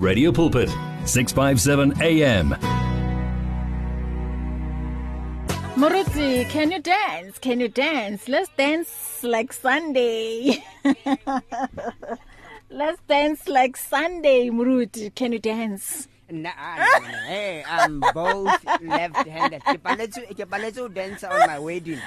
Radio Pulpit 657 AM Moruti, can you dance? Can you dance? Let's dance like Sunday. Let's dance like Sunday, Moruti. Can you dance? Nah, nah, nah. hey, I'm both left-handed. Ke paletse ke paletse dance on my wedding.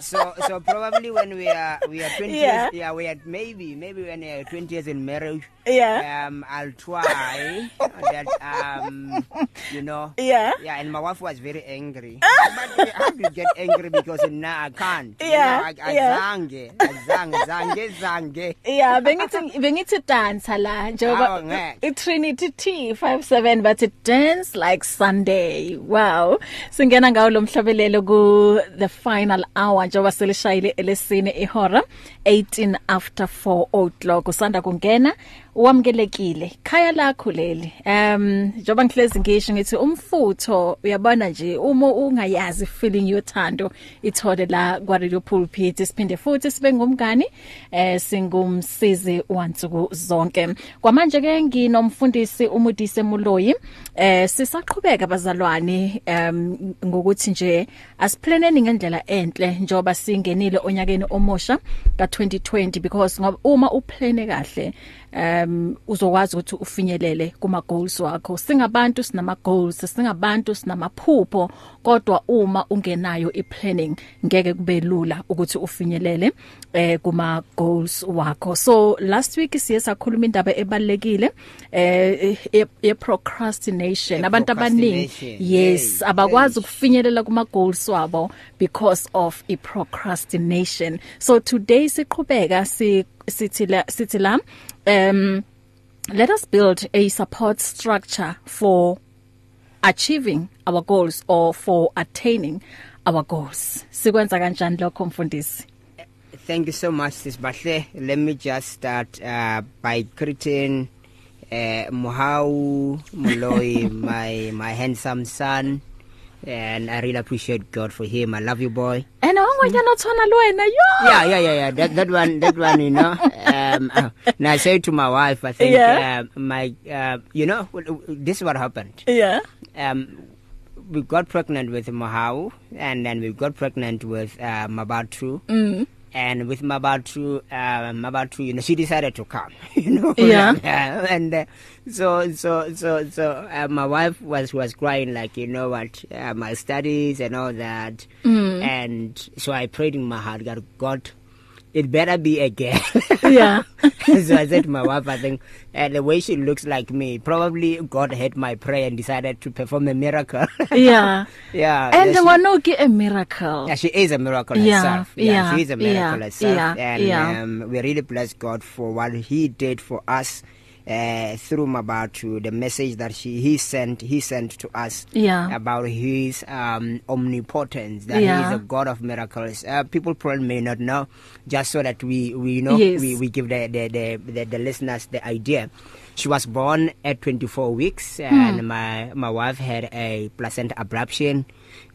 So so probably when we are we are 20 Yeah. years yeah we are maybe maybe when we are 20 years in marriage Yeah. um I'll try that um you know Yeah. yeah and my wife was very angry but how do you get angry because now I can't You Yeah, know, I, I yeah. zange zange zange zange Yeah, bengithi bengithi dance la ngeke. i Trinity T57 but it dance like Sunday. Wow. Singena ngawo lo mhlabelelo ku the final hour njoba selishayile elesine ihora 18 after 4 o'clock. Usanda kungena wamkelekile khaya lakho leli. Um njoba ngihlezi ngisho ngithi umfutho uyabona nje uma ungayazi feeling yothando ithole la kwa radio pulpit. Siphinde futhi sibe ngumngani eh singumsizi wansuku zonke. Kwamanje ke nginomfundisi umudise muloyi. Eh sisaqhubeka bazalwane um ngokuthi nje asiplaneni ngendlela enhle njoba singenile onyakeni omusha. Ka2020 because ngoba uma uplane kahle um uzokwazi ukuthi ufinyelele kuma goals wakho. Singabantu sinama goals singabantu sinamaphupho kodwa uma ungenayo iplanning ngeke kube lula ukuthi ufinyelele eh kuma goals wakho. So last week siye sakhuluma indaba ebalekile eh ye- procrastination abantu abaningi yes abakwazi ukufinyelela kuma goals wabo because of i procrastination so today siqhubeka si sithi la sithi la um let us build a support structure for achieving our goals or for attaining our goals. Sikwenza kanjani lokho mfundisi? Thank you so much, Sis Bahle. Let me just start uh, by greeting uh, Mohau Moloi, my my handsome son, and I really appreciate God for him. I love you, boy. ene wangonyana othona lwena yo Yeah, yeah, yeah, yeah. That that one, that one, you know. Um, uh, now I say to my wife, I think Yeah. uh, my, uh, you know, this is what happened. yeah um, we got pregnant with Mahau, and then we got pregnant with uh, Mabatu. Mm. And with Mabatu, uh, Mabatu, you know, she decided to come, you know. Yeah. and uh, so, so, so, so, uh, my wife was was crying like, you know what, uh, my studies and all that. Mm. And so I prayed in my heart, God, God, it better be a girl. yeah so I said to my wife, I think uh, the way she looks like me, probably God heard my prayer and decided to perform a miracle. yeah yeah. and wanoki a miracle yeah, she is a miracle Yeah, herself. Yeah, yeah, she is a miracle yeah, herself. yeah, and yeah. Um, we really bless God for what He did for us. Uh, through Mabatu, the message that she he sent he sent to us Yeah. about his um, omnipotence that Yeah. he is a God of miracles. Uh, people probably may not know, just so that we we know Yes. we, we give the the, the the the listeners the idea. She was born at 24 weeks, and Hmm. my my wife had a placenta abruption,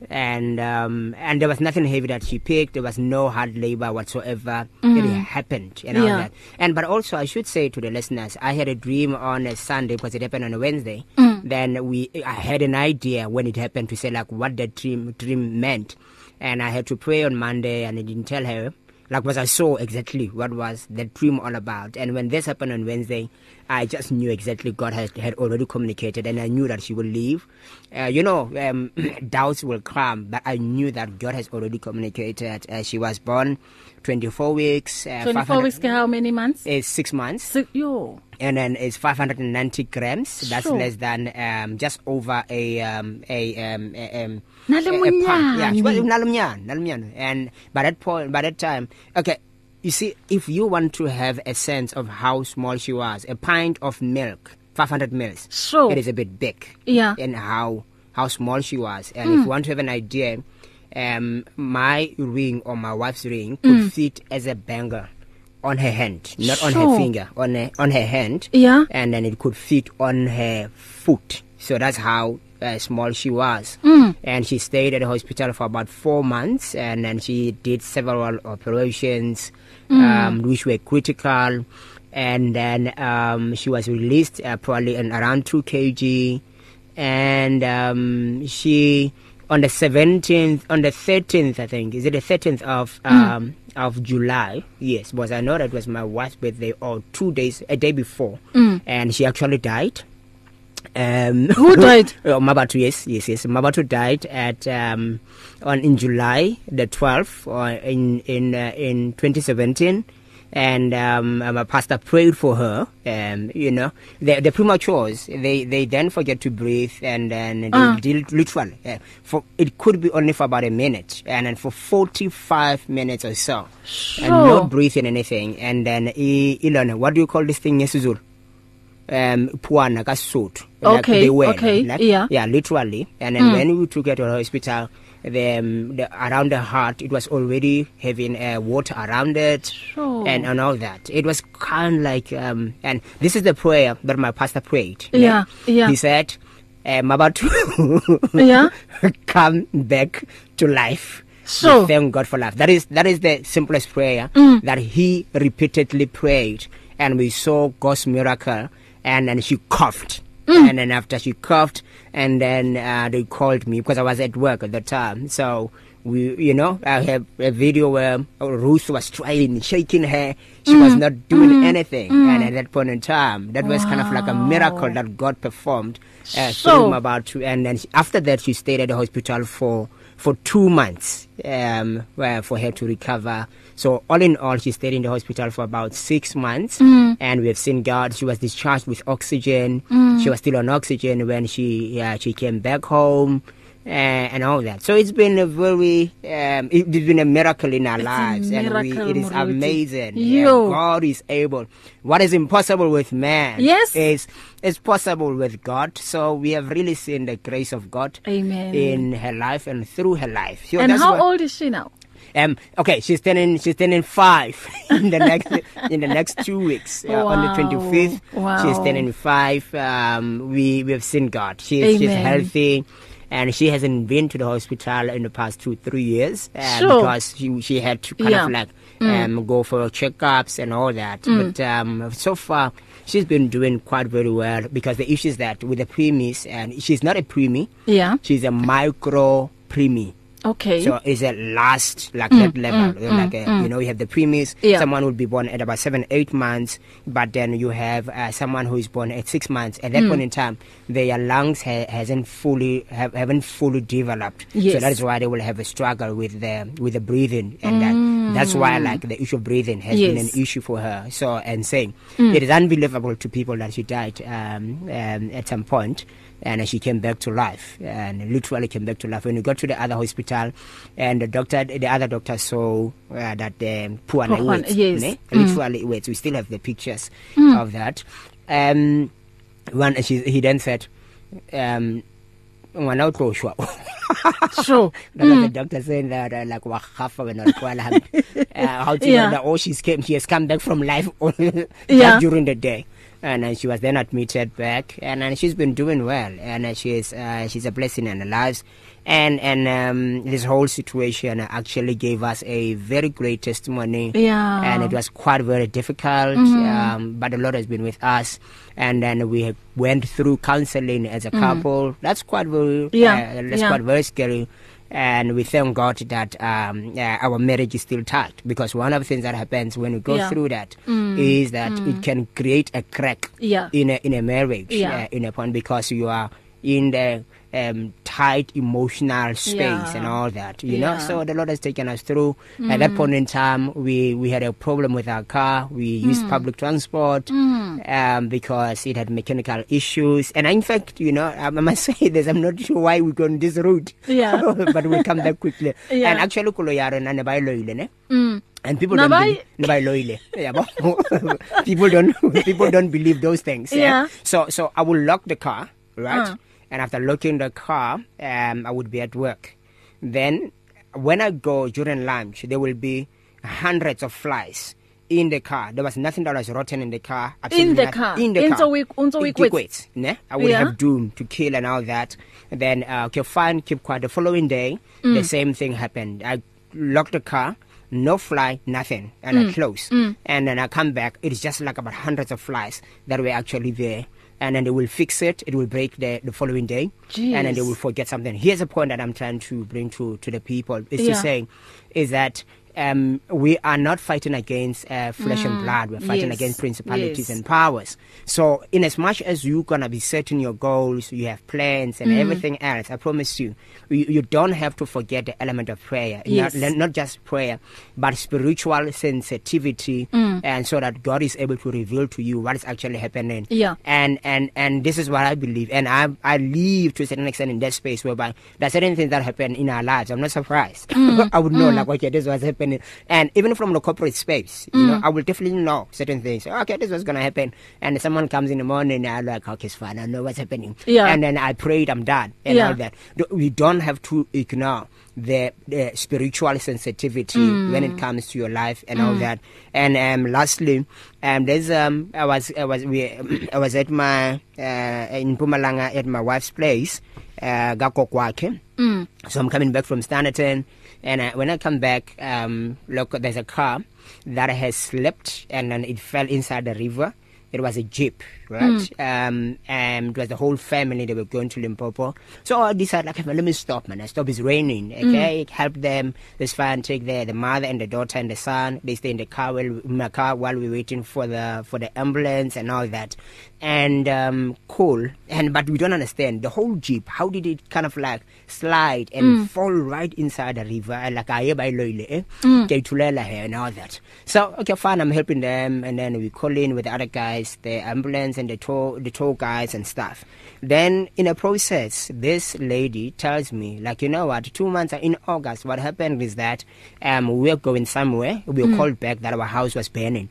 and um, and there was nothing heavy that she picked. There was no hard labor whatsoever. It happened, and all. Yeah. that. And but also, I should say to the listeners, I had a dream on a Sunday because it happened on a Wednesday. Mm. Then we, I had an idea when it happened to say like what the dream dream meant, and I had to pray on Monday, and I didn't tell her. Like was I saw exactly what was the dream all about, and when this happened on Wednesday, I just knew exactly God had had already communicated, and I knew that she would leave. Uh, you know, um, doubts will come, but I knew that God has already communicated. Uh, she was born 24 weeks, uh, 24 500 weeks how many months is six months, Si- yo and then it's 590 grams. That's Sure. less than um, just over a um, a um, a, um, Nale a, a pound. Yeah, nalumnyane, nalumnyane. And by that point, by that time, okay. You see, if you want to have a sense of how small she was, a pint of milk, 500 mils, Sure. it is a bit big. Yeah. And how how small she was, and if you want to have an idea, um, my ring or my wife's ring could fit as a banger on her hand, not on her Sure. finger, on her, on her hand. Yeah. And then it could fit on her foot. So that's how uh, small she was. Mm. And she stayed at the hospital for about four months, and then she did several operations, Mm. um, which were critical. and then um she was released uh, probably in around 2 kg and um she on the 17th on the 13th I think is it the 13th of um mm. of July yes because I know that was my wife's birthday or 2 days a day before mm. and she actually died um who died? Oh, Mabatu yes yes yes. Mabatu died at um on in July the 12th or in in uh, in 2017 and um my pastor prayed for her um you know. The the prematures they they then forget to breathe and then uh. they literally uh, for it could be only for about a minute and then for 45 minutes or so. Sure. and not breathing anything. And then Ilona what do you call this thing yesizulu um puana ka Sotho. Like okay, they were okay, like, yeah. yeah literally. And then mm. when we took her to the hospital the, um, the around the heart it was already having uh, water around it sure. and and all that. It was kind of like um and this is the prayer that my pastor prayed yeah. Yeah he said um about yeah. come back to life. So thank god for life. That is that is the simplest prayer mm. that he repeatedly prayed. And we saw god's miracle and then she coughed mm. and then after she coughed and then uh, they called me because I was at work at the time so we you know I have a video where Ruth was trying shaking her she mm. was not doing mm. anything mm. and at that point in time that was wow. kind of like a miracle that God performed uh, So- about two and then she, after that she stayed at the hospital for for 2 months um where for her to recover so all in all she stayed in the hospital for about 6 months Mm. and we have seen God. She was discharged with oxygen. Mm. she was still on oxygen when she yeah she came back home uh, and all that. So it's been a very um it, it's been a miracle in our It's lives and we it is amazing. Yeah, God is able. What is impossible with man Yes. is is possible with God. So we have really seen the grace of God Amen. in her life and through her life. So and how what, old is she now? Um okay she's turning she's turning 5 in the next in the next 2 weeks uh, on the Wow. 25th Wow. she's turning 5 um we we have seen God she's she's Amen. healthy and she hasn't been to the hospital in the past 2 3 years uh, Sure. because she she had to kind Yeah. of like um go for checkups and all that Mm. but um so far she's been doing quite very well because the issue is that with the preemies and she's not a preemie yeah she's a micro preemie okay so it's a last like mm, that level mm, like mm, a, mm. you know you have the preemies Yeah. someone will be born at about 7 8 months but then you have uh, someone who is born at 6 months at that Mm. point in time their lungs ha- hasn't fully have, haven't fully developed so Yes. that is why they will have a struggle with the with the breathing and that that's why like the issue of breathing has been Mm. Yes. an issue for her so and saying Mm. it is unbelievable to people that she died um, um at some point and she came back to life and literally came back to life when we got to the other hospital and the doctor the other doctor saw uh, that um, poor Poor one, yes. ne? Mm. literally weight we still have the pictures Mm. of that um one she he then said um ngwana o tlo shwa sure That mm. the doctor saying that uh, like wa khafa when or kwala uh, how to Yeah. yeah. that oh she's came she has come back from life Yeah. during the day and uh, she was then admitted back and she's been doing well and uh, she's uh, she's a blessing in our lives and and um this whole situation actually gave us a very great testimony Yeah. and it was quite very difficult Mhm. um but the Lord has been with us and then we went through counseling as a couple that's quite very. Yeah. that's Yeah. quite very scary and we thank God that um uh, our marriage is still tight because one of the things that happens when we go Yeah. through that Mm. is that it can create a crack Yeah. in a in a marriage Yeah. uh, in a point because you are in the um tight emotional space Yeah. and all that you Yeah. know so the lord has taken us through mm. at that point in time we we had a problem with our car we used public transport Mm. um because it had mechanical issues and in fact you know I must say this I'm not sure why we go on this route Yeah. but we'll come back quickly Yeah. and actually kulo yaro na ne ba iloile ne Mm. and people Na don't ne ba iloile yabo people don't people don't believe those things Yeah. so so I will lock the car right Uh. And after locking the car um I would be at work then when I go during lunch there will be hundreds of flies in the car there was nothing that was rotten in the car In the nothing. car? in the car week- In week week with- weights, ne I would Yeah. have doom to kill and all that and then uh, okay fine keep quiet the following day Mm. the same thing happened I locked the car no fly, nothing, and mm. I close. Mm. And then I come back, it's just like about hundreds of flies that were actually there. And then they will fix it. It will break the, the following day, Jeez. and then they will forget something. Here's a point that I'm trying to bring to to the people: is Yeah. to say, is that um, we are not fighting against uh, flesh and blood. We're fighting Mm. Yes. against principalities Yes. and powers. So, in as much as you're gonna be setting your goals, you have plans Mm. and everything else. I promise you, you, you don't have to forget the element of prayer. Yes. Not, not just prayer, but spiritual sensitivity, Mm. and so that God is able to reveal to you what is actually happening. Yeah. And and and this is what I believe, and I I live to a certain extent in that space whereby there's certain things that happen in our lives. I'm not surprised. Mm. I would know like okay, this was happening, and even from the corporate space, you Mm. know, I will definitely know certain things. Okay, this was gonna happen, and someone comes in the morning, and I'm like, okay, it's fine. I know what's happening. Yeah. And then I prayed, I'm done, and Yeah. all that. We don't have to ignore the, the spiritual sensitivity Mm. when it comes to your life and all that. And um, lastly, um, there's um, I was I was we I was at my uh, in Pumalanga at my wife's place, uh, Gakokwake. Mm. So I'm coming back from Standerton, and uh, when I come back, um, look, there's a car that has slipped and then it fell inside the river. It was a jeep, right? Um, and it was the whole family. They were going to Limpopo. So I decided, like, let me stop, man. I stop. It's raining. Okay, help them. It's fine. Take the the mother and the daughter and the son. They stay in the car while in my car while we're waiting for the for the ambulance and all that. And um, cool. And but we don't understand the whole jeep. How did it kind of like slide and fall right inside the river? And Like I by loile, eh? Here and all that. So okay, fine. I'm helping them, and then we call in with the other guys, the ambulance and the tow the tow guys and stuff. Then in a process, this lady tells me, like, you know what? Two months in August, what happened is that um we were going somewhere. We were called back that our house was burning.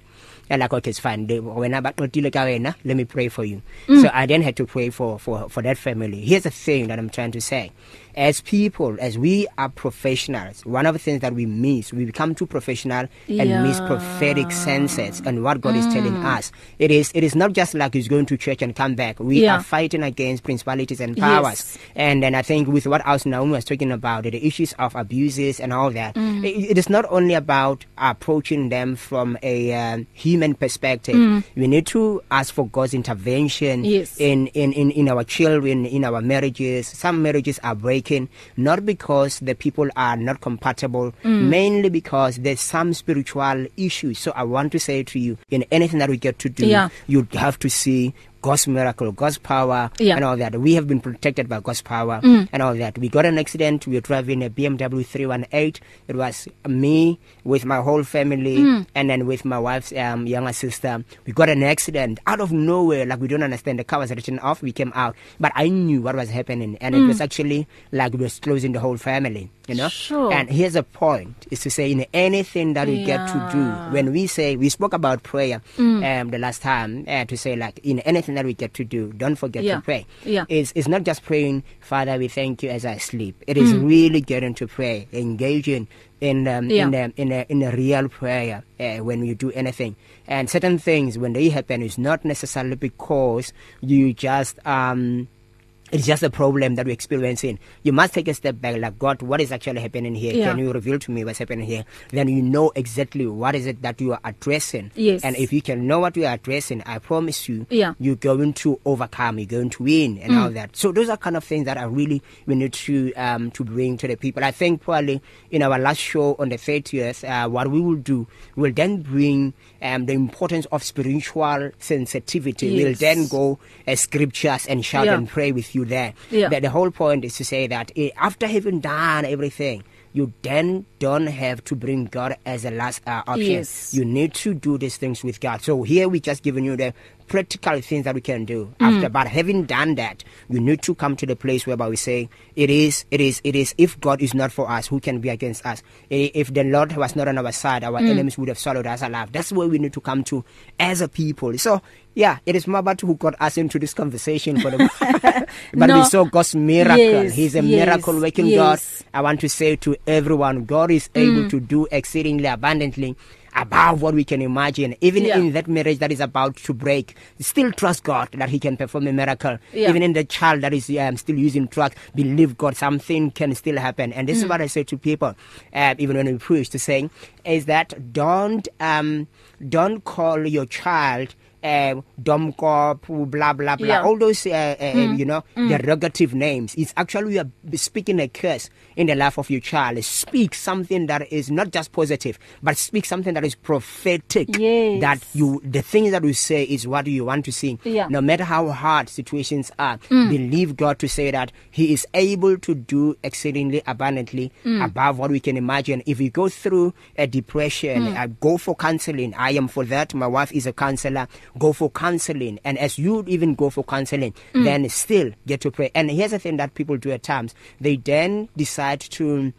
And like okay it's fine They- wena baqotile ka wena let me pray for you mm. so i then had to pray for for for that family here's the thing that i'm trying to say as people as we are professionals one of the things that we miss we become too professional and Yeah. miss prophetic senses and what god mm. is telling us it is it is not just like he's going to church and come back we Yeah. are fighting against principalities and powers Yes. and then i think with what else naomi was talking about the issues of abuses and all that Mm. it, it is not only about approaching them from a um, human perspective we need to ask for god's intervention Mm. Yes. in, in, in, in our children, in our marriages. Some marriages are breaking, not because the people are not compatible, Mm. mainly because there's some spiritual issues. So I want to say to you, in anything that we get to do, Yeah. you have to see God's miracle, God's power, Yeah. and all that. We have been protected by God's power and all that. We got an accident. We were driving a BMW 318. It was me with my whole family and then with my wife's um, younger sister. We got an accident out of nowhere. Like we don't understand. The car was written off. We came out, but I knew what was happening, and it was actually like we was closing the whole family. You know. Sure. And here's a point: is to say in anything that we get to do Yeah. when we say we spoke about prayer um, the last time uh, to say like in anything that we get to do don't forget Yeah. to pray Yeah. it's, it's not just praying father we thank you as i sleep it is really getting to pray engaging in um, Yeah. in, um, in a in a real prayer uh, when you do anything and certain things when they happen is not necessarily because you just um it's just a problem that we're experiencing. You must take a step back, like God, what is actually happening here? Yeah. Can you reveal to me what's happening here? Then you know exactly what is it that you are addressing. Yes. And if you can know what you are addressing, I promise you, Yeah. you're going to overcome. You're going to win, and all that. So those are kind of things that are really we need to um to bring to the people. I think probably in our last show on the 30th, uh, what we will do, we'll then bring um the importance of spiritual sensitivity. We'll Yes. then go uh, scriptures and shout Yeah. and pray with you there. Yeah. The, the whole point is to say that eh, after having done everything, you then don't have to bring God as a last uh, option. Yes. You need to do these things with God. So here we just giving you the practical things that we can do Mm. after. But having done that, you need to come to the place whereby we say it is, it is, it is. If God is not for us, who can be against us? If the Lord was not on our side, our Mm. enemies would have swallowed us alive. That's where we need to come to as a people. So yeah, it is Mabatu who got us into this conversation for the but No. we saw God's miracle. Yes, He's a yes, miracle working yes. God. I want to say to everyone, God is able to do exceedingly abundantly above what we can imagine even Yeah. in that marriage that is about to break still trust God that he can perform a miracle Yeah. even in the child that is um, still using drugs believe God something can still happen and this mm. is what I say to people uh, even when we preach to saying is that don't um don't call your child uh, domkop blah blah blah Yeah. all those uh, uh, mm. you know mm. derogative names it's actually you are speaking a curse in the life of your child speak something that is not just positive but speak something that is prophetic Yes. that you the things that you say is what you want to see Yeah. no matter how hard situations are mm. believe God to say that he is able to do exceedingly abundantly mm. above what we can imagine if we go through a depression mm. uh, go for counseling i am for that my wife is a counselor go for counseling and as you even go for counseling mm. then still get to pray and here's the thing that people do at times they then decide to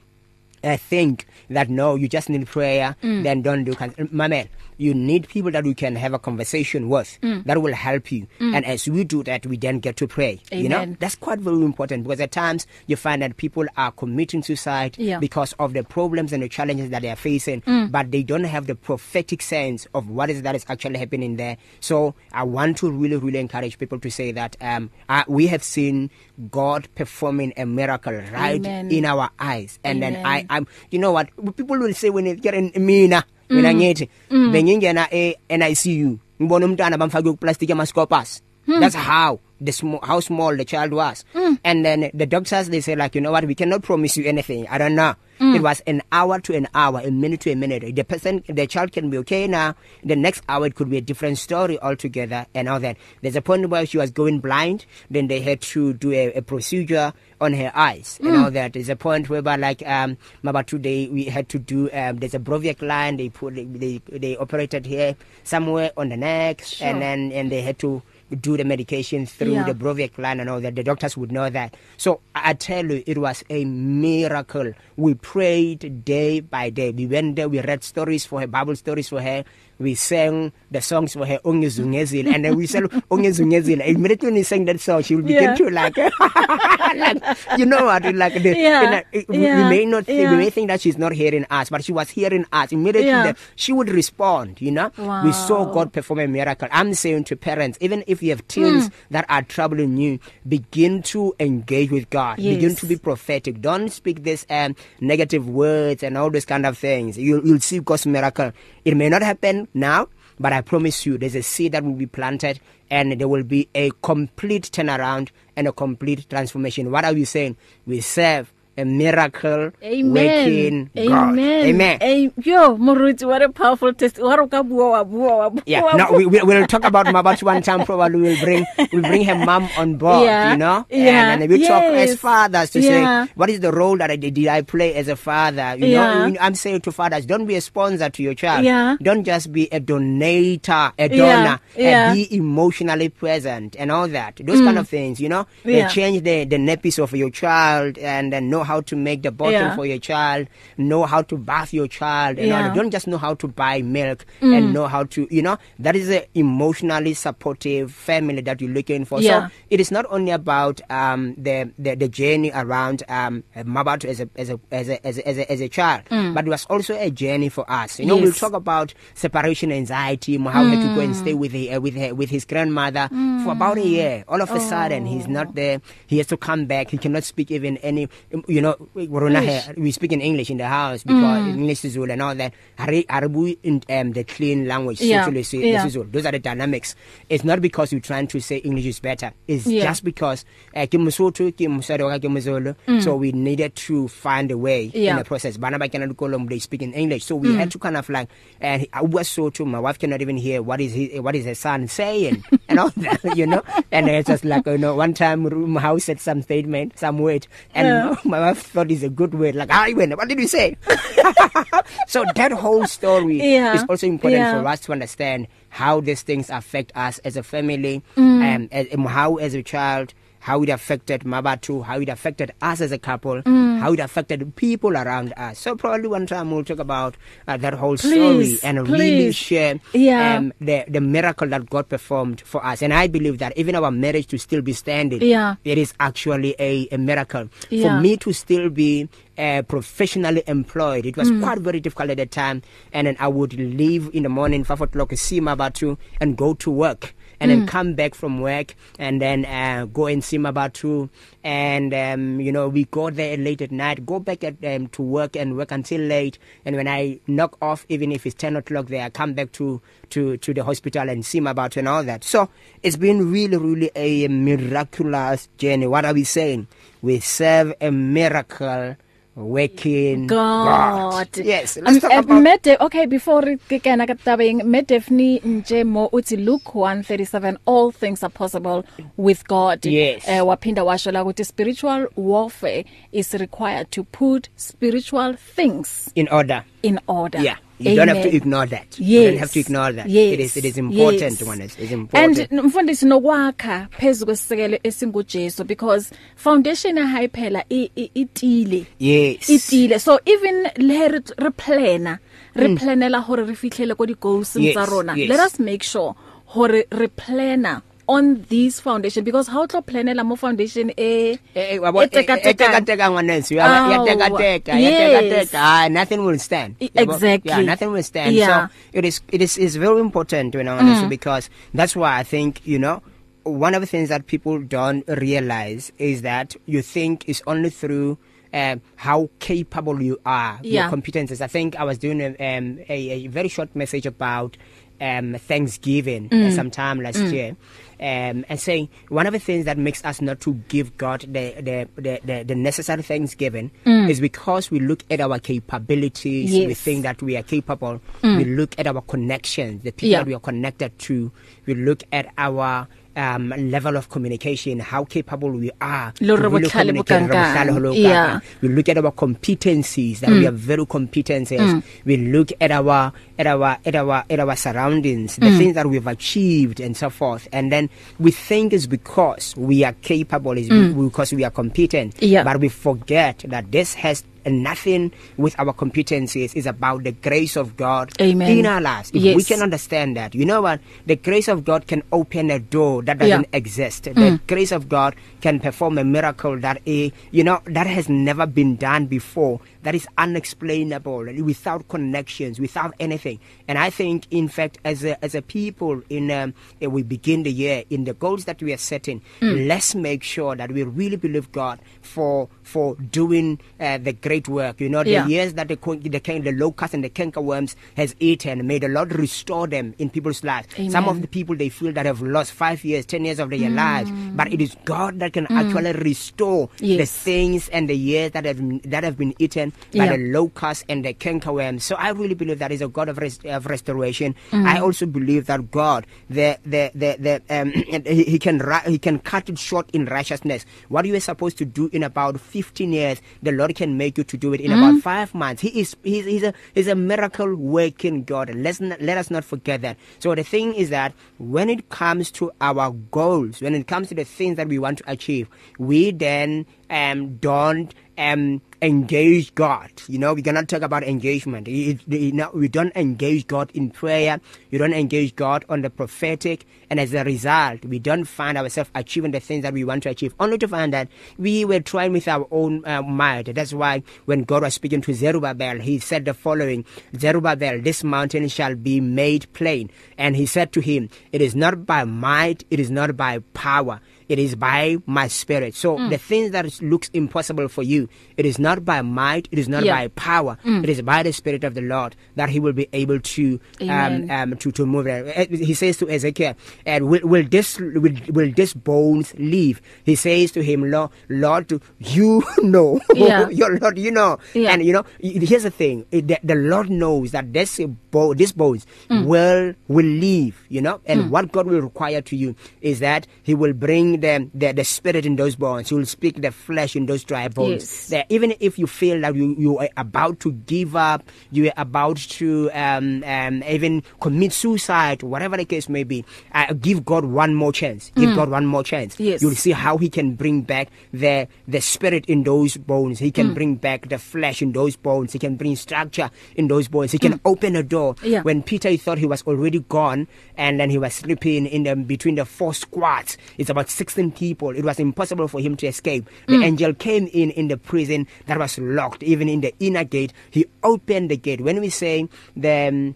uh, think that no you just need prayer mm. then don't do can- mama you need people that you can have a conversation with mm. that will help you mm. and as we do that we then get to pray Amen. you know that's quite very important because at times you find that people are committing suicide Yeah. because of the problems and the challenges that they are facing mm. but they don't have the prophetic sense of what is that is actually happening there so i want to really really encourage people to say that um uh, we have seen god performing a miracle right Amen. in our eyes and Amen. then i i'm you know what people will say when it get in mina mina ngithi bengingena e NICU ngibona umntana bamfake kuplastic amascopus that's how. The small how small the child was. And then the doctors they say like you know what we cannot promise you anything. I don't know. It was an hour to an hour a minute to a minute. The person the child can be okay now. The next hour it could be a different story altogether and all that. There's a point where she was going blind. Then they had to do a, a procedure on her eyes and all that. There's a point whereby like um about today we had to do um there's a Broviac line. They put they they operated here somewhere on the neck Sure. and then and they had to do the medication through Yeah. the Broviac line and all that. The doctors would know that. So I tell you it was a miracle. We prayed day by day. We went there we read stories for her bible stories for her. We sang the songs for her ongezungezile and then we said ongezungezile immediately when we sang that song she would begin Yeah. to like like you know what like the Yeah. know, it- we, Yeah. we may not think, Yeah. we may think that she's not hearing us but she was hearing us immediately Yeah. that she would respond you know Wow. we saw God perform a miracle i'm saying to parents even if you have teens mm. that are troubling you begin to engage with God Yes. begin to be prophetic don't speak this um negative words and all those kind of things you you'll see God's miracle it may not happen now but I promise you there's a seed that will be planted and there will be a complete turnaround and a complete transformation. What are we saying? We serve a miracle Amen. working God Amen. amen yo, Moruti, what a powerful test. What a bua wa bua wa bua. Yeah, no, we, we we'll talk about Mabat one time. Probably we'll bring we'll bring her mom on board. Yeah, You know, yeah, and, and we talk yes. as fathers to Yeah. say what is the role that I did, did I play as a father. You Yeah. know, I'm saying to fathers, don't be a sponsor to your child. Yeah. Don't just be a donator, a Yeah, donor. yeah. Uh, be emotionally present and all that. Those mm. kind of things. You know, Yeah. uh, change the the nappies of your child and then know how to make the bottle Yeah. for your child. Know how to bath your child. And all Yeah. that. Don't just know how to buy milk mm. and know how to you know that is a emotionally supportive family that you're looking for Yeah. so it is not only about um the the, the journey around um Mabat as a as a as a as a, as a, as a child mm. but it was also a journey for us you know Yes. we'll talk about separation anxiety how mm. he had to go and stay with the, uh, with her, with his grandmother mm. for about a year all of a oh. sudden he's not there he has to come back he cannot speak even any you know we speak in English in the house because mm. English is and all that Arabu in um, the clean language yeah. socially yeah. those are the dynamics it's not because you're trying to say English is better it's yeah. just because uh, ke Mosotho ke Mosadi wa ke Mozolo mm. so we needed to find a way yeah. in the process bana ba kana dikolong they speak in English so we mm. had to kind of like and I was so to my wife cannot even hear what is he what is her son saying and all that you know and it's just like you know one time my house said some statement some word and yeah. my wife thought it's a good word like I went what did you say so that whole story yeah. is also important yeah. for us to understand how these things affect us as a family mm. um, as, um how as a child how it affected Mabatu, how it affected us as a couple, mm. how it affected people around us. So probably one time we'll talk about uh, that whole please, story and please. really share Yeah. um, the the miracle that God performed for us. And I believe that even our marriage to still be standing, Yeah. it is actually a, a miracle. Yeah. For me to still be uh, professionally employed, it was mm. quite very difficult at the time. And then I would leave in the morning, five o'clock, see Mabatu, and go to work. And mm. then come back from work and then uh, go and see Mabatu. And um, you know we go there late at night go back at um, to work and work until late. And when I knock off even if it's 10 o'clock there I come back to to to the hospital and see Mabatu and all that. So it's been really really a miraculous journey. What are we saying? We serve a miracle working God. yes Um, let's talk uh, about Mede, okay before kena ka tabeng Medefni nje mo uthi Luke 137 all things are possible with God. Yes. Eh waphinda washo la ukuthi spiritual warfare is required to put spiritual things in order in order. Yeah, you don't have to Amen. ignore that. Yes. You don't have to ignore that. Yes. It is it is important yes. one is it's And important. mfundisi nokwakha phezulu kwesisekelo esinguJesu because foundation high phela i- i- itile. yes. itile so even le re re plana re planela hore re fitlhele ko di goals Yes, tsa rona yes. let us make sure hore re plana on this foundation because how to planela mo foundation Eh, eh, wabo- e teka-tekang. eh, teka-teka ngwaneso, ya- Aw, ya teka-teka, ya yes. teka-teka. Ah, nothing will stand E- exactly. yeah nothing will stand Yeah. so it is it is is very important you know honestly, because that's why i think you know one of the things that people don't realize is that you think it's only through um, how capable you are Yeah. your competences i think i was doing a, um, a, a very short message about um, Thanksgiving mm. sometime last mm. year, um, and saying one of the things that makes us not to give God the the the, the, the necessary Thanksgiving mm. is because we look at our capabilities, Yes. we think that we are capable, mm. we look at our connections, the people Yeah. that we are connected to, we look at our um level of communication how capable we are Lo re botlhale bo communicate, re kang-kang. botlhale ho lo Yeah. we look at our competencies that mm. we are very competent mm. we look at our at our at our at our surroundings the mm. things that we've achieved and so forth and then we think it's because we are capable is mm. because we are competent Yeah. but we forget that this has nothing with our competencies is about the grace of God Amen. in our lives if Yes. we can understand that you know what the grace of God can open a door that doesn't Yeah. exist the grace of God can perform a miracle that a you know that has never been done before that is unexplainable without connections without anything and i think in fact as a as a people in um, uh, we begin the year in the goals that we are setting mm. let's make sure that we really believe god for for doing uh, the great work you know the Yeah. years that the the, can- the locust and the cankerworms has eaten may the lord restore them in people's lives some of Amen. the people they feel that have lost 5 years 10 years of their mm. lives but it is god that can mm. actually restore Yes. the things and the years that have that have been eaten by Yeah. the locusts and the cankerworms so i really believe that is a god of, rest, of restoration. Mm. i also believe that god the the the, the um he, he can he can cut it short in righteousness. What you were supposed to do in about 15 years the lord can make you to do it in mm. about 5 months. He is he's, he's a he's a miracle working god. Let's not, let us not forget that. So the thing is that when it comes to our goals when it comes to the things that we want to achieve we then um don't um engage God. You know we cannot talk about engagement. It, it, you know, we don't engage God in prayer. We don't engage God on the prophetic. And as a result we don't find ourselves achieving the things that we want to achieve. Only to find that we were trying with our own uh, might. That's why when God was speaking to Zerubbabel he said the following Zerubbabel this mountain shall be made plain. And he said to him it is not by might it is not by power it is by my spirit so mm. the things that is, looks impossible for you it is not by might it is not Yeah. by power mm. it is by the spirit of the lord that he will be able to um, Amen. um to to move it. Uh, he says to ezekiel and will, will this will, will this bones live he says to him lord lord you know Yeah. your lord you know Yeah. and you know here's the thing the, the lord knows that this bo- this bones mm. will will live you know and mm. what god will require to you is that he will bring speak the, the the spirit in those bones. He will speak the flesh in those dry bones. Yes. That even if you feel that you you are about to give up, you are about to um, um even commit suicide, whatever the case may be, uh, give God one more chance. Give mm. God one more chance. Yes. You'll see how He can bring back the the spirit in those bones. He can mm. bring back the flesh in those bones. He can bring structure in those bones. He can mm. open a door. Yeah. When Peter he thought he was already gone, and then he was sleeping in the between the four squads. It's about 16 people. It was impossible for him to escape. The Mm. angel came in in the prison that was locked, even in the inner gate. He opened the gate. When we say the um,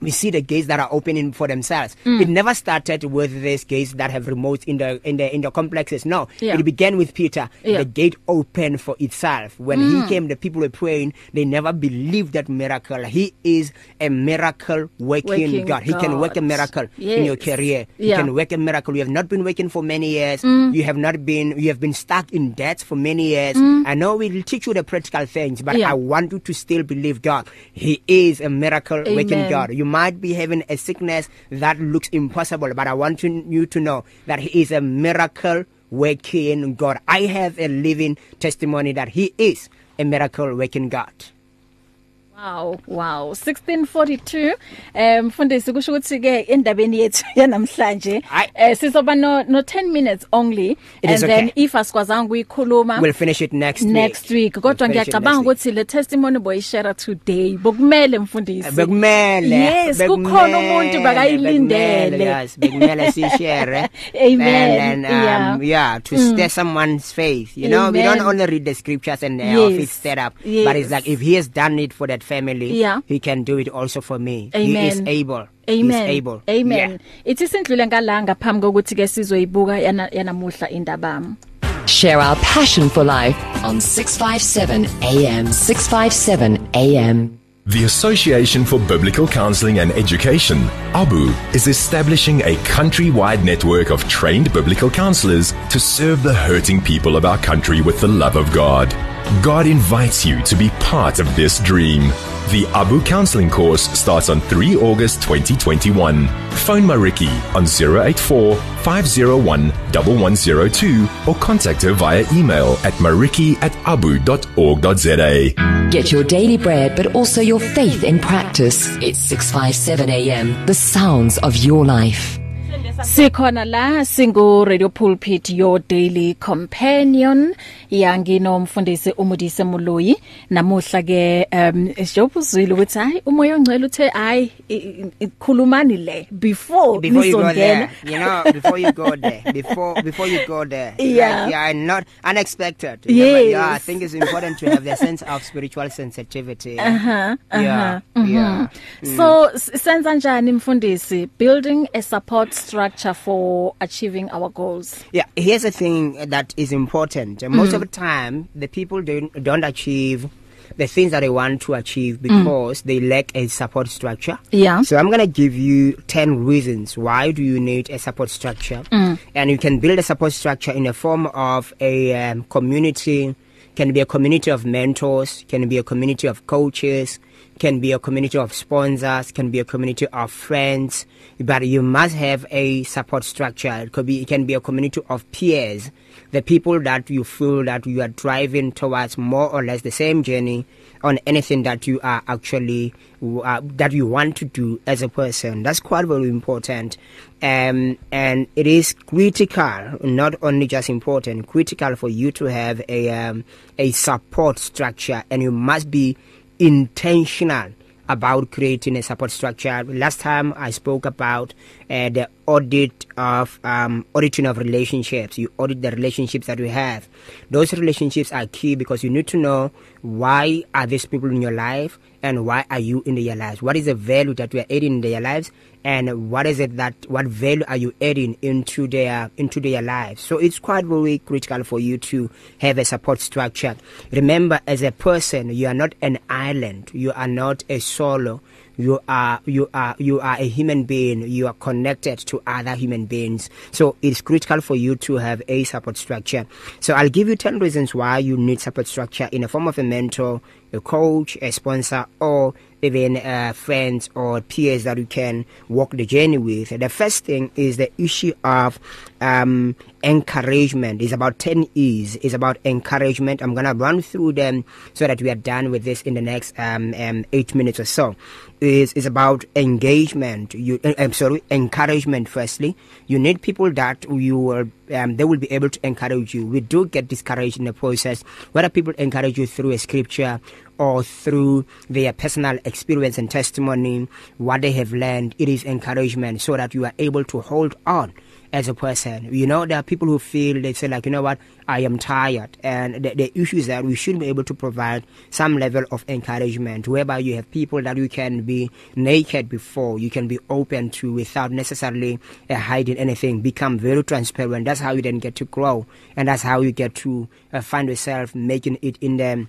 we see the gates that are opening for themselves. Mm. It never started with these gates that have remotes in the in the in the complexes. No, Yeah. it began with Peter. Yeah. The gate opened for itself. When mm. he came, the people were praying. They never believed that miracle. He is a miracle working, Working God. He can work a God. miracle in your Yes. career. He Yeah. can work a miracle. You have not been working for many years. Mm. You have not been. You have been stuck in debt for many years. Mm. I know we'll teach you the practical things, but Yeah. I want you to still believe God. He is a miracle working Amen. God. You might be having a sickness that looks impossible, but I want to, you to know that He is a miracle working God. I have a living testimony that He is a miracle working God. Wow, wow. 1642. Um mfundisi kusho ukuthi ke endabeni yethu yanamhlanje eh sizoba no no 10 minutes only It and then okay. if asikwazanga ukuyikhuluma We'll finish it next next week kodwa ngiyacabanga week. ukuthi le testimony boyishare today bokumele mfundisi bekumele Yes, kukhona umuntu bakayilindele. yes bekumele sishare Amen, and then um, yeah. yeah to mm. stir someone's faith you know we Amen. don't only read the scriptures and uh, Yes. yes. it set up Yes. but it's like if he has done it for that family Yeah. he can do it also for me Amen. he is able Amen. He's able Amen. yeah. Ithi sindlule ngala ngaphambi kokuthi ke sizoyibuka yana yanamuhla indabami. Share our passion for life on 657 AM. 657 AM. The Association for Biblical Counseling and Education, ABU, is establishing a countrywide network of trained biblical counselors to serve the hurting people of our country with the love of God. God invites you to be part of this dream. The ABU counseling course starts on 3 August 2021. Phone Mariki on 084 501 1102 or contact her via email at mariki at abu.org.za. Get your daily bread, but also your faith in practice. It's 657 AM. The sounds of your life. Sikhona la singu Radio Pulpit your daily companion. Yangino umfundisi umudise Muluyi namuhla ke um sijobuzwile ukuthi hayi umoya ongcela uthe hayi ikhulumani le before before you go nizongena. there you know before you go there before before you go there Yeah. like, yeah not unexpected Yes. yeah i think it's important to have the sense of spiritual sensitivity. Uh-huh, yeah uh-huh, yeah So s- senza njani mfundisi? Building a support structure for achieving our goals. Yeah, here's the thing that is important. Most mm. of the time, the people don't, don't achieve the things that they want to achieve because mm. they lack a support structure. Yeah. So I'm going to give you 10 reasons why do you need a support structure. Mm. And you can build a support structure in the form of a um, community, can be a community of mentors, can be a community of coaches, can be a community of sponsors, can be a community of friends, but you must have a support structure. It could be, it can be a community of peers, the people that you feel that you are driving towards more or less the same journey on anything that you are actually uh, that you want to do as a person. That's quite very important, um, and it is critical, not only just important, critical for you to have a um, a support structure, and you must be intentional about creating a support structure. Last time I spoke about uh, the audit of um, auditing of relationships. You audit the relationships that we have. Those relationships are key because you need to know why are these people in your life and why are you in their lives. What is the value that we are adding in their lives, and what is it that what value are you adding into their into their lives? So it's quite very critical for you to have a support structure. Remember, as a person, you are not an island. You are not a solo you are you are you are a human being. You are connected to other human beings. So it's critical for you to have a support structure. So i'll give you 10 reasons why you need support structure in the form of a mentor a coach, a sponsor, or even uh, friends or peers that you can walk the journey with. The first thing is the issue of um, encouragement. It's about 10 E's. It's about encouragement. I'm going to run through them so that we are done with this in the next um, um, eight minutes or so. Is is about engagement. You, uh, I'm sorry, encouragement. Firstly, you need people that you will, um, they will be able to encourage you. We do get discouraged in the process. Whether people encourage you through a scripture or through their personal experience and testimony, what they have learned, it is encouragement so that you are able to hold on as a person. You know, there are people who feel they say like, you know what, I am tired. And the, the issue is that we should be able to provide some level of encouragement whereby you have people that you can be naked before, you can be open to without necessarily uh, hiding anything, become very transparent. That's how you then get to grow. And that's how you get to uh, find yourself making it in the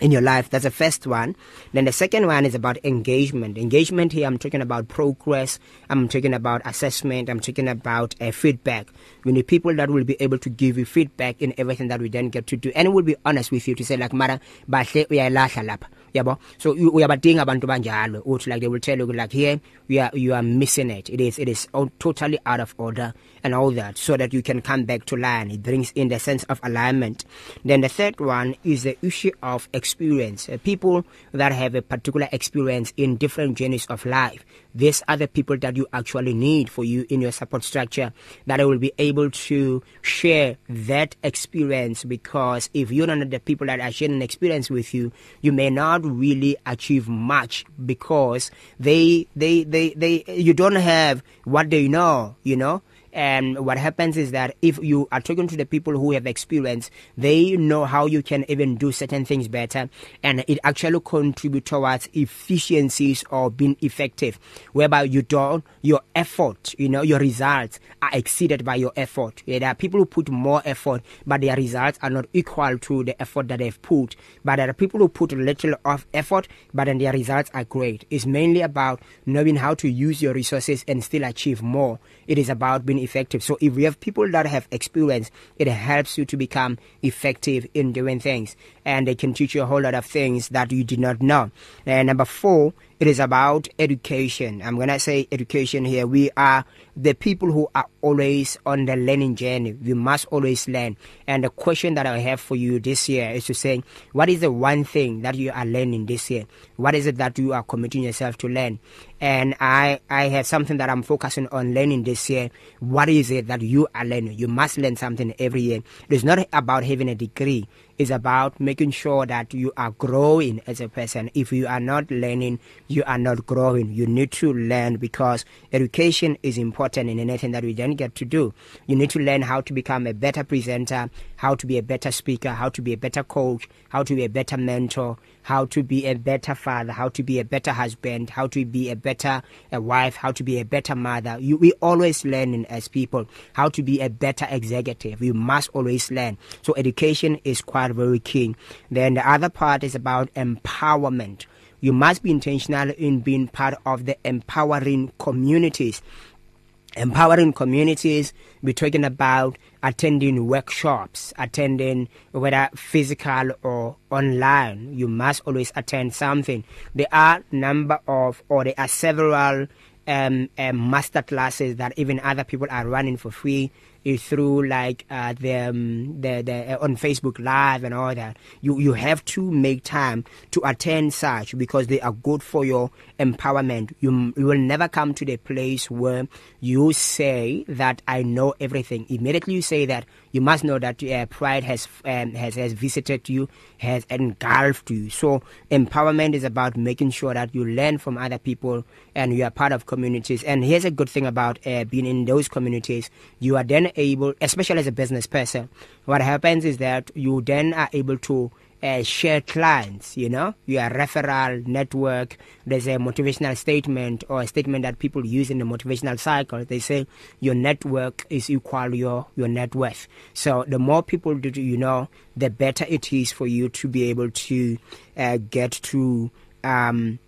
in your life. That's the first one. Then the second one is about engagement. Engagement here, I'm talking about progress. I'm talking about assessment. I'm talking about uh, feedback. We need people that will be able to give you feedback in everything that we then get to do, and will be honest with you to say like, "Mara, bahle uyayilahla lapha." Yabo? So uyabadinga abantu banjalo uthi like they will tell you like here you are you are missing it. It is it is all, totally out of order and all that so that you can come back to line. It brings in the sense of alignment. Then the third one is the issue of experience. Uh, people that have a particular experience in different journeys of life these are the people that you actually need for you in your support structure that will be able to share that experience because if you're not the people that are sharing experience with you you may not really achieve much because they they they they you don't have what they know you know? And what happens is that if you are talking to the people who have experience they know how you can even do certain things better. And it actually contribute towards efficiencies or being effective whereby you don't your effort you know your results are exceeded by your effort. Yeah, there are people who put more effort but their results are not equal to the effort that they've put. But there are people who put little of effort but then their results are great. It's mainly about knowing how to use your resources and still achieve more. It is about being effective. So if we have people that have experience, it helps you to become effective in doing things. And they can teach you a whole lot of things that you did not know. And number four, it is about education. I'm going to say education here. We are the people who are always on the learning journey. We must always learn. And the question that I have for you this year is to say, what is the one thing that you are learning this year? What is it that you are committing yourself to learn? And I, I have something that I'm focusing on learning this year. What is it that you are learning? You must learn something every year. It's not about having a degree is about making sure that you are growing as a person. If you are not learning, you are not growing. You need to learn because education is important in anything that we then get to do. You need to learn how to become a better presenter, how to be a better speaker, how to be a better coach, how to be a better mentor, how to be a better father, how to be a better husband, how to be a better a wife, how to be a better mother. You, we always learning as people how to be a better executive. You must always learn. So education is quite very key. Then the other part is about empowerment. You must be intentional in being part of the empowering communities empowering communities we're talking about attending workshops attending whether physical or online. You must always attend something. There are number of or there are several um, um master classes that even other people are running for free. Through like uh, the, um, the the uh, on Facebook Live and all that. You you have to make time to attend such because they are good for your empowerment. You you will never come to the place where you say that I know everything. Immediately you say that you must know that uh, pride has um, has has visited you, has engulfed you. So empowerment is about making sure that you learn from other people and you are part of communities. And here's a good thing about uh, being in those communities: you are then able, especially as a business person, what happens is that you then are able to uh, share clients, you know, your referral network. There's a motivational statement or a statement that people use in the motivational cycle. They say your network is equal your your net worth. So the more people do you know, the better it is for you to be able to uh, get to um,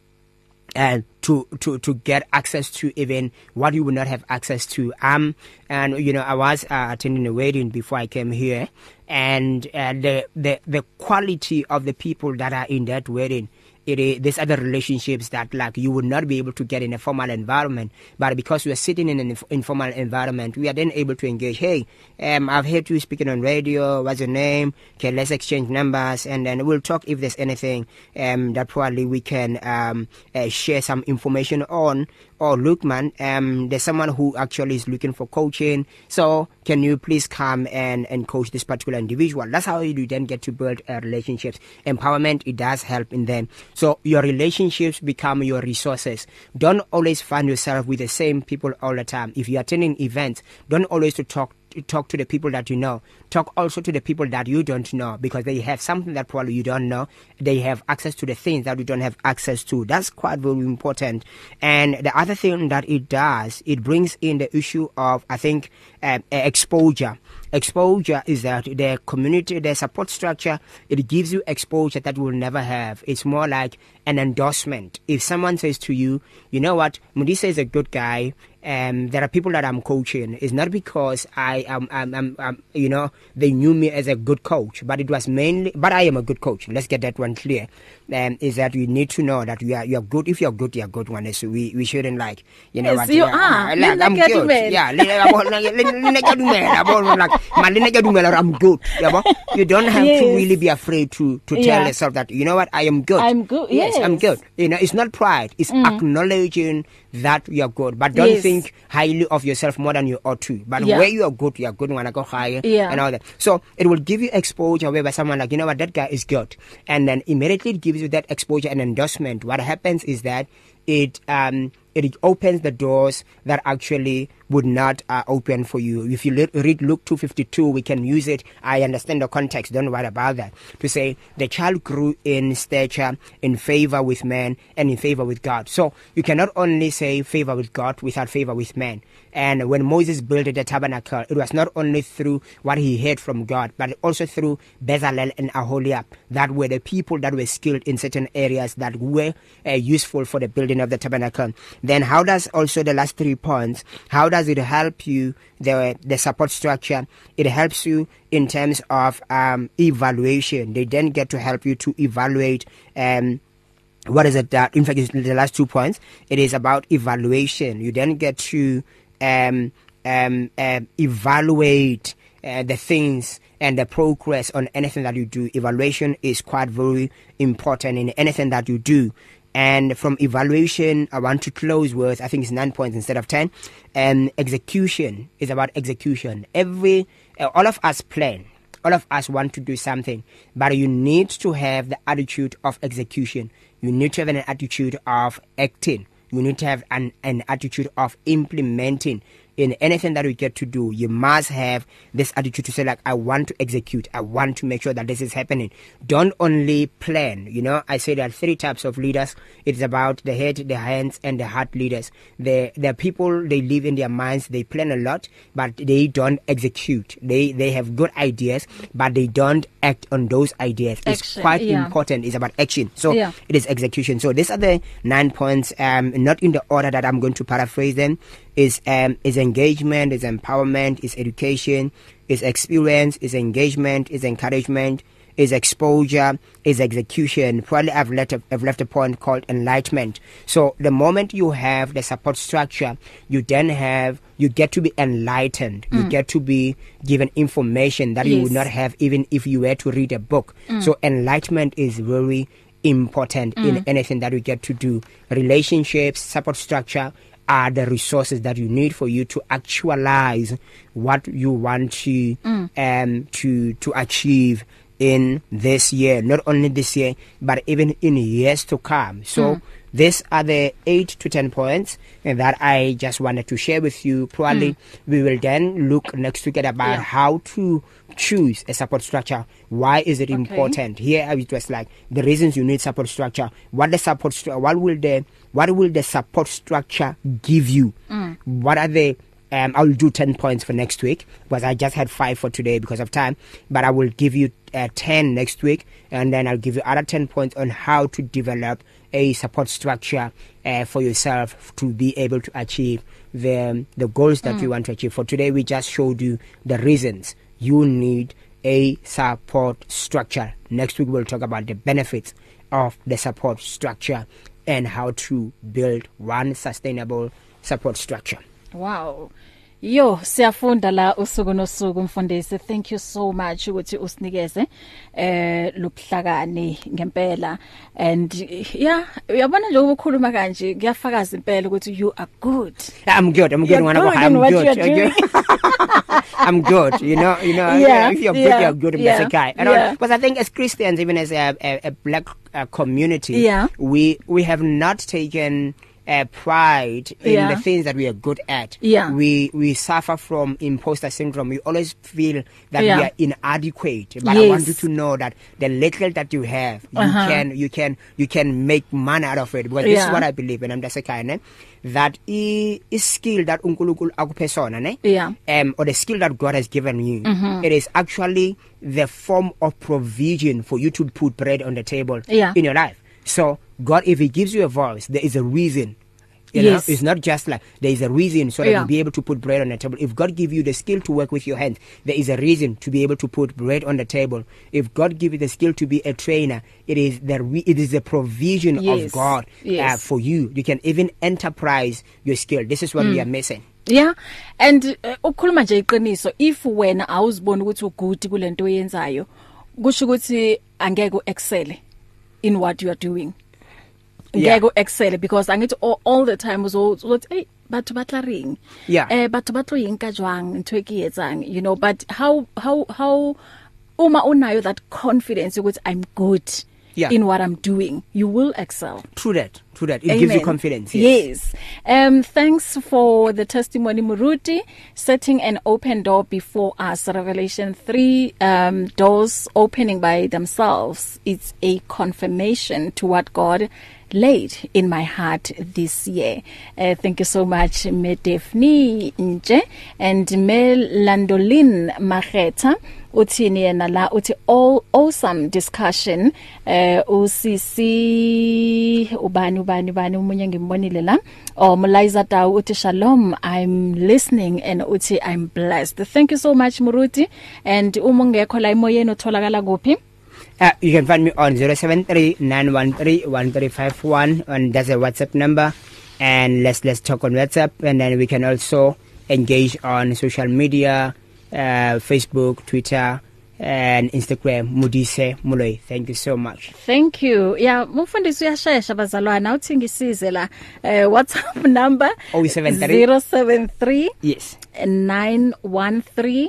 and to to to to get access to even what you would not have access to. Um and you know I was uh, attending a wedding before I came here and uh, the the the quality of the people that are in that wedding it is these other relationships that like you would not be able to get in a formal environment. But because we are sitting in an inf- informal environment we are then able to engage hey um I've heard you speaking on radio. What's your name? Okay let's exchange numbers and then we'll talk if there's anything um that probably we can um uh, share some information on or look man um there's someone who actually is looking for coaching. So can you please come and and coach this particular individual? That's how you then get to build uh, relationships. Empowerment it does help in them. So your relationships become your resources. Don't always find yourself with the same people all the time. If you're attending events don't always to talk talk to the people that you know. Talk also to the people that you don't know because they have something that probably you don't know. They have access to the things that you don't have access to. That's quite very important. And the other thing that it does it brings in the issue of i think uh, exposure. Exposure is that the community the support structure it gives you exposure that you will never have. It's more like an endorsement. If someone says to you you know what? Mudisa is a good guy. Um there are people that I'm coaching. It's not because I am I'm, I'm, I'm you know they knew me as a good coach but it was mainly but I am a good coach. Let's get that one clear. Um is that you need to know that you are you are good if you're good you're good one so we we shouldn't like you know Yes, what you yeah, are. like, Lena I'm good yeah le yabo le le ke dumela yabo like malene ke dumela I'm good yabo you don't have Yes. to really be afraid to to tell Yeah. yourself that you know what I am good I'm good, yes I'm yes. good you know it's not pride it's mm. acknowledging that you are good but don't Yes. think highly of yourself more than you ought to but Yeah. where you are good you are good wanna go higher Yeah. and all that so it will give you exposure whereby someone like you know what that guy is good and then immediately it gives you that exposure and endorsement what happens is that it um it opens the doors that actually would not uh, open for you. If you le- read Luke 252 we can use it. I understand the context. Don't worry about that. To say the child grew in stature in favor with man and in favor with God. So you cannot only say favor with God without favor with man. And when Moses built the tabernacle it was not only through what he heard from God but also through Bezalel and Aholiab that were the people that were skilled in certain areas that were uh, useful for the building. Of the tabernacle. Then how does also the last three points how does it help you the the support structure? It helps you in terms of um evaluation. They then get to help you to evaluate um what is it that in fact it's the last two points. It is about evaluation. You then get to um um uh, evaluate uh, the things and the progress on anything that you do. Evaluation is quite very important in anything that you do. And from evaluation i want to close with i think it's 9 points instead of 10 and execution is about execution. Every uh, all of us plan. All of us want to do something. But you need to have the attitude of execution. You need to have an attitude of acting. You need to have an, an attitude of implementing. In anything that we get to do you must have this attitude to say like i want to execute. I want to make sure that this is happening. Don't only plan. You know i say there are three types of leaders. It's about the head the hands and the heart leaders. The the people they live in their minds. They plan a lot but they don't execute. They they have good ideas but they don't act on those ideas. It's Action, quite yeah. important. It's about action. So Yeah. it is execution. So these are the nine points um not in the order that i'm going to paraphrase them. Is um is engagement is empowerment is education is experience is engagement is encouragement is exposure is execution probably i've left a, i've left a point called enlightenment so the moment you have the support structure you then have you get to be enlightened mm. you get to be given information that yes. you would not have even if you were to read a book mm. so enlightenment is very important mm. in anything that we get to do relationships support structure are the resources that you need for you to actualize what you want to mm. um to to achieve in this year not only this year but even in years to come so mm. these are the 8 to 10 points that I just wanted to share with you probably mm. we will then look next week about Yeah. how to choose a support structure why is it Okay. important here it was like the reasons you need support structure what the support what will the what will the support structure give you mm. what are the um, I'll do 10 points for next week because I just had 5 for today because of time but I will give you uh, 10 next week and then I'll give you other 10 points on how to develop a support structure uh, for yourself to be able to achieve the the goals that mm. you want to achieve for today we just showed you the reasons you need a support structure. Next week we'll talk about the benefits of the support structure and how to build one sustainable support structure. Wow. Yo siyafunda la usuku nosuku mfundisi. Thank you so much ukuthi usinikeze eh lobuhlakani ngempela. And yeah uyabona nje ukukhuluma kanje kuyafakaza impela ukuthi you are good. I'm good. I'm good I I'm good. I'm good you know you know yeah, if you're yeah, good you're good yeah, that's okay and yeah. because I think as Christians even as a a, a black uh, community yeah. we we have not taken uh, pride in Yeah. the things that we are good at. Yeah. We we suffer from imposter syndrome. We always feel that Yeah. we are inadequate. But I Yes. want you to know that the little that you have, you Uh-huh. can you can you can make money out of it. Because this is Yeah. what I believe and I'm just a kind of that i is skill that uNkulunkulu akuphe sona ne Yeah. um or the skill that God has given you Mhm. it is actually the form of provision for you to put bread on the table Yeah. in your life so God if he gives you a voice there is a reason you Yes. know it's not just like there is a reason so that Yeah. you'll be able to put bread on the table if God give you the skill to work with your hands there is a reason to be able to put bread on the table if God give you the skill to be a trainer it is the re- it is the provision Yes. of God Yes. uh, for you you can even enterprise your skill this is what Mm. we are missing Yeah and uh, ukukhuluma nje iqiniso if wena awuziboni ukuthi ugood kulento oyenzayo kusho ukuthi angeke uexcel in what you are doing Yeah. Ngeke uexcel because angithi all, all the time uzothi hey batho ba tla reng Yeah. eh batho ba tlo yinka jwang ntwe ke etsang you know but how how how uma unayo that confidence ukuthi i'm good Yeah. in what i'm doing you will excel true that true that it Amen. gives you confidence yes. Yes. Um thanks for the testimony Muruti setting an open door before us Revelation 3 um doors opening by themselves it's a confirmation to what God laid in my heart this year. Uh, thank you so much Medefni Nje. And Melandolin Mageta uthini yena la uthi all awesome discussion eh usisi ubani ubani ubani umunye ngimbonile la. Oh Mliza Tawu uthi shalom i'm listening and uthi i'm blessed. Thank you so much Muruti. And uma ungekho la emoyeni utholakala kuphi? Uh, you can find me on 0739131351 and that's a WhatsApp number. And let's let's talk on WhatsApp and then we can also engage on social media uh, Facebook Twitter and Instagram. Mudise Muloi thank you so much. Thank you. Yeah, mfundisi uyashesha bazalwana. Uthi ngisize la uh, WhatsApp number 073 073 yes. 913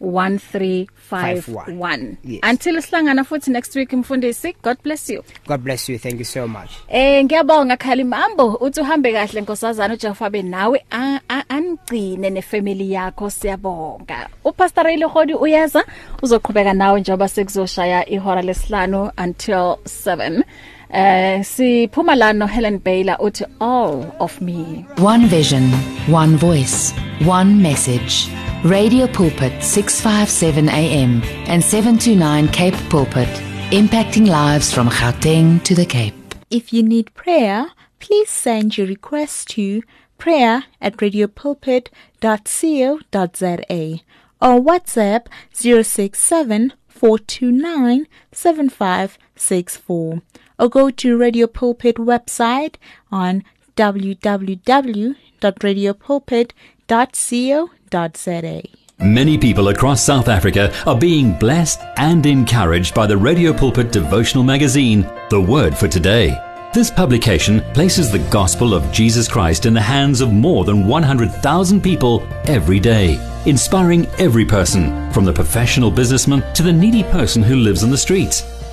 1351 Yes. until sihlangana futhi next week mfundisi god bless you. God bless you. Thank you so much. Eh ngiyabonga Khalimambo uthi uhambe kahle nkosazana uJehova be nawe. A- a- angcine nefamily yakho siyabonga. Upastor Ray Lehodi uyeza? Uzoqhubeka nawe njengoba sekuzoshaya ihora lesihlanu until 7 eh siphuma la no Helen Baylor uthi all of me One vision, one voice, one message. Radio Pulpit 657 AM and 729 Cape Pulpit, impacting lives from Gauteng to the Cape. If you need prayer, please send your request to prayer at radiopulpit.co.za or WhatsApp 067 429 7564 or go to Radio Pulpit website on www.radiopulpit.co.za. Many people across South Africa are being blessed and encouraged by the Radio Pulpit devotional magazine, The Word for Today. This publication places the gospel of Jesus Christ in the hands of more than 100,000 people every day, inspiring every person, from the professional businessman to the needy person who lives on the streets.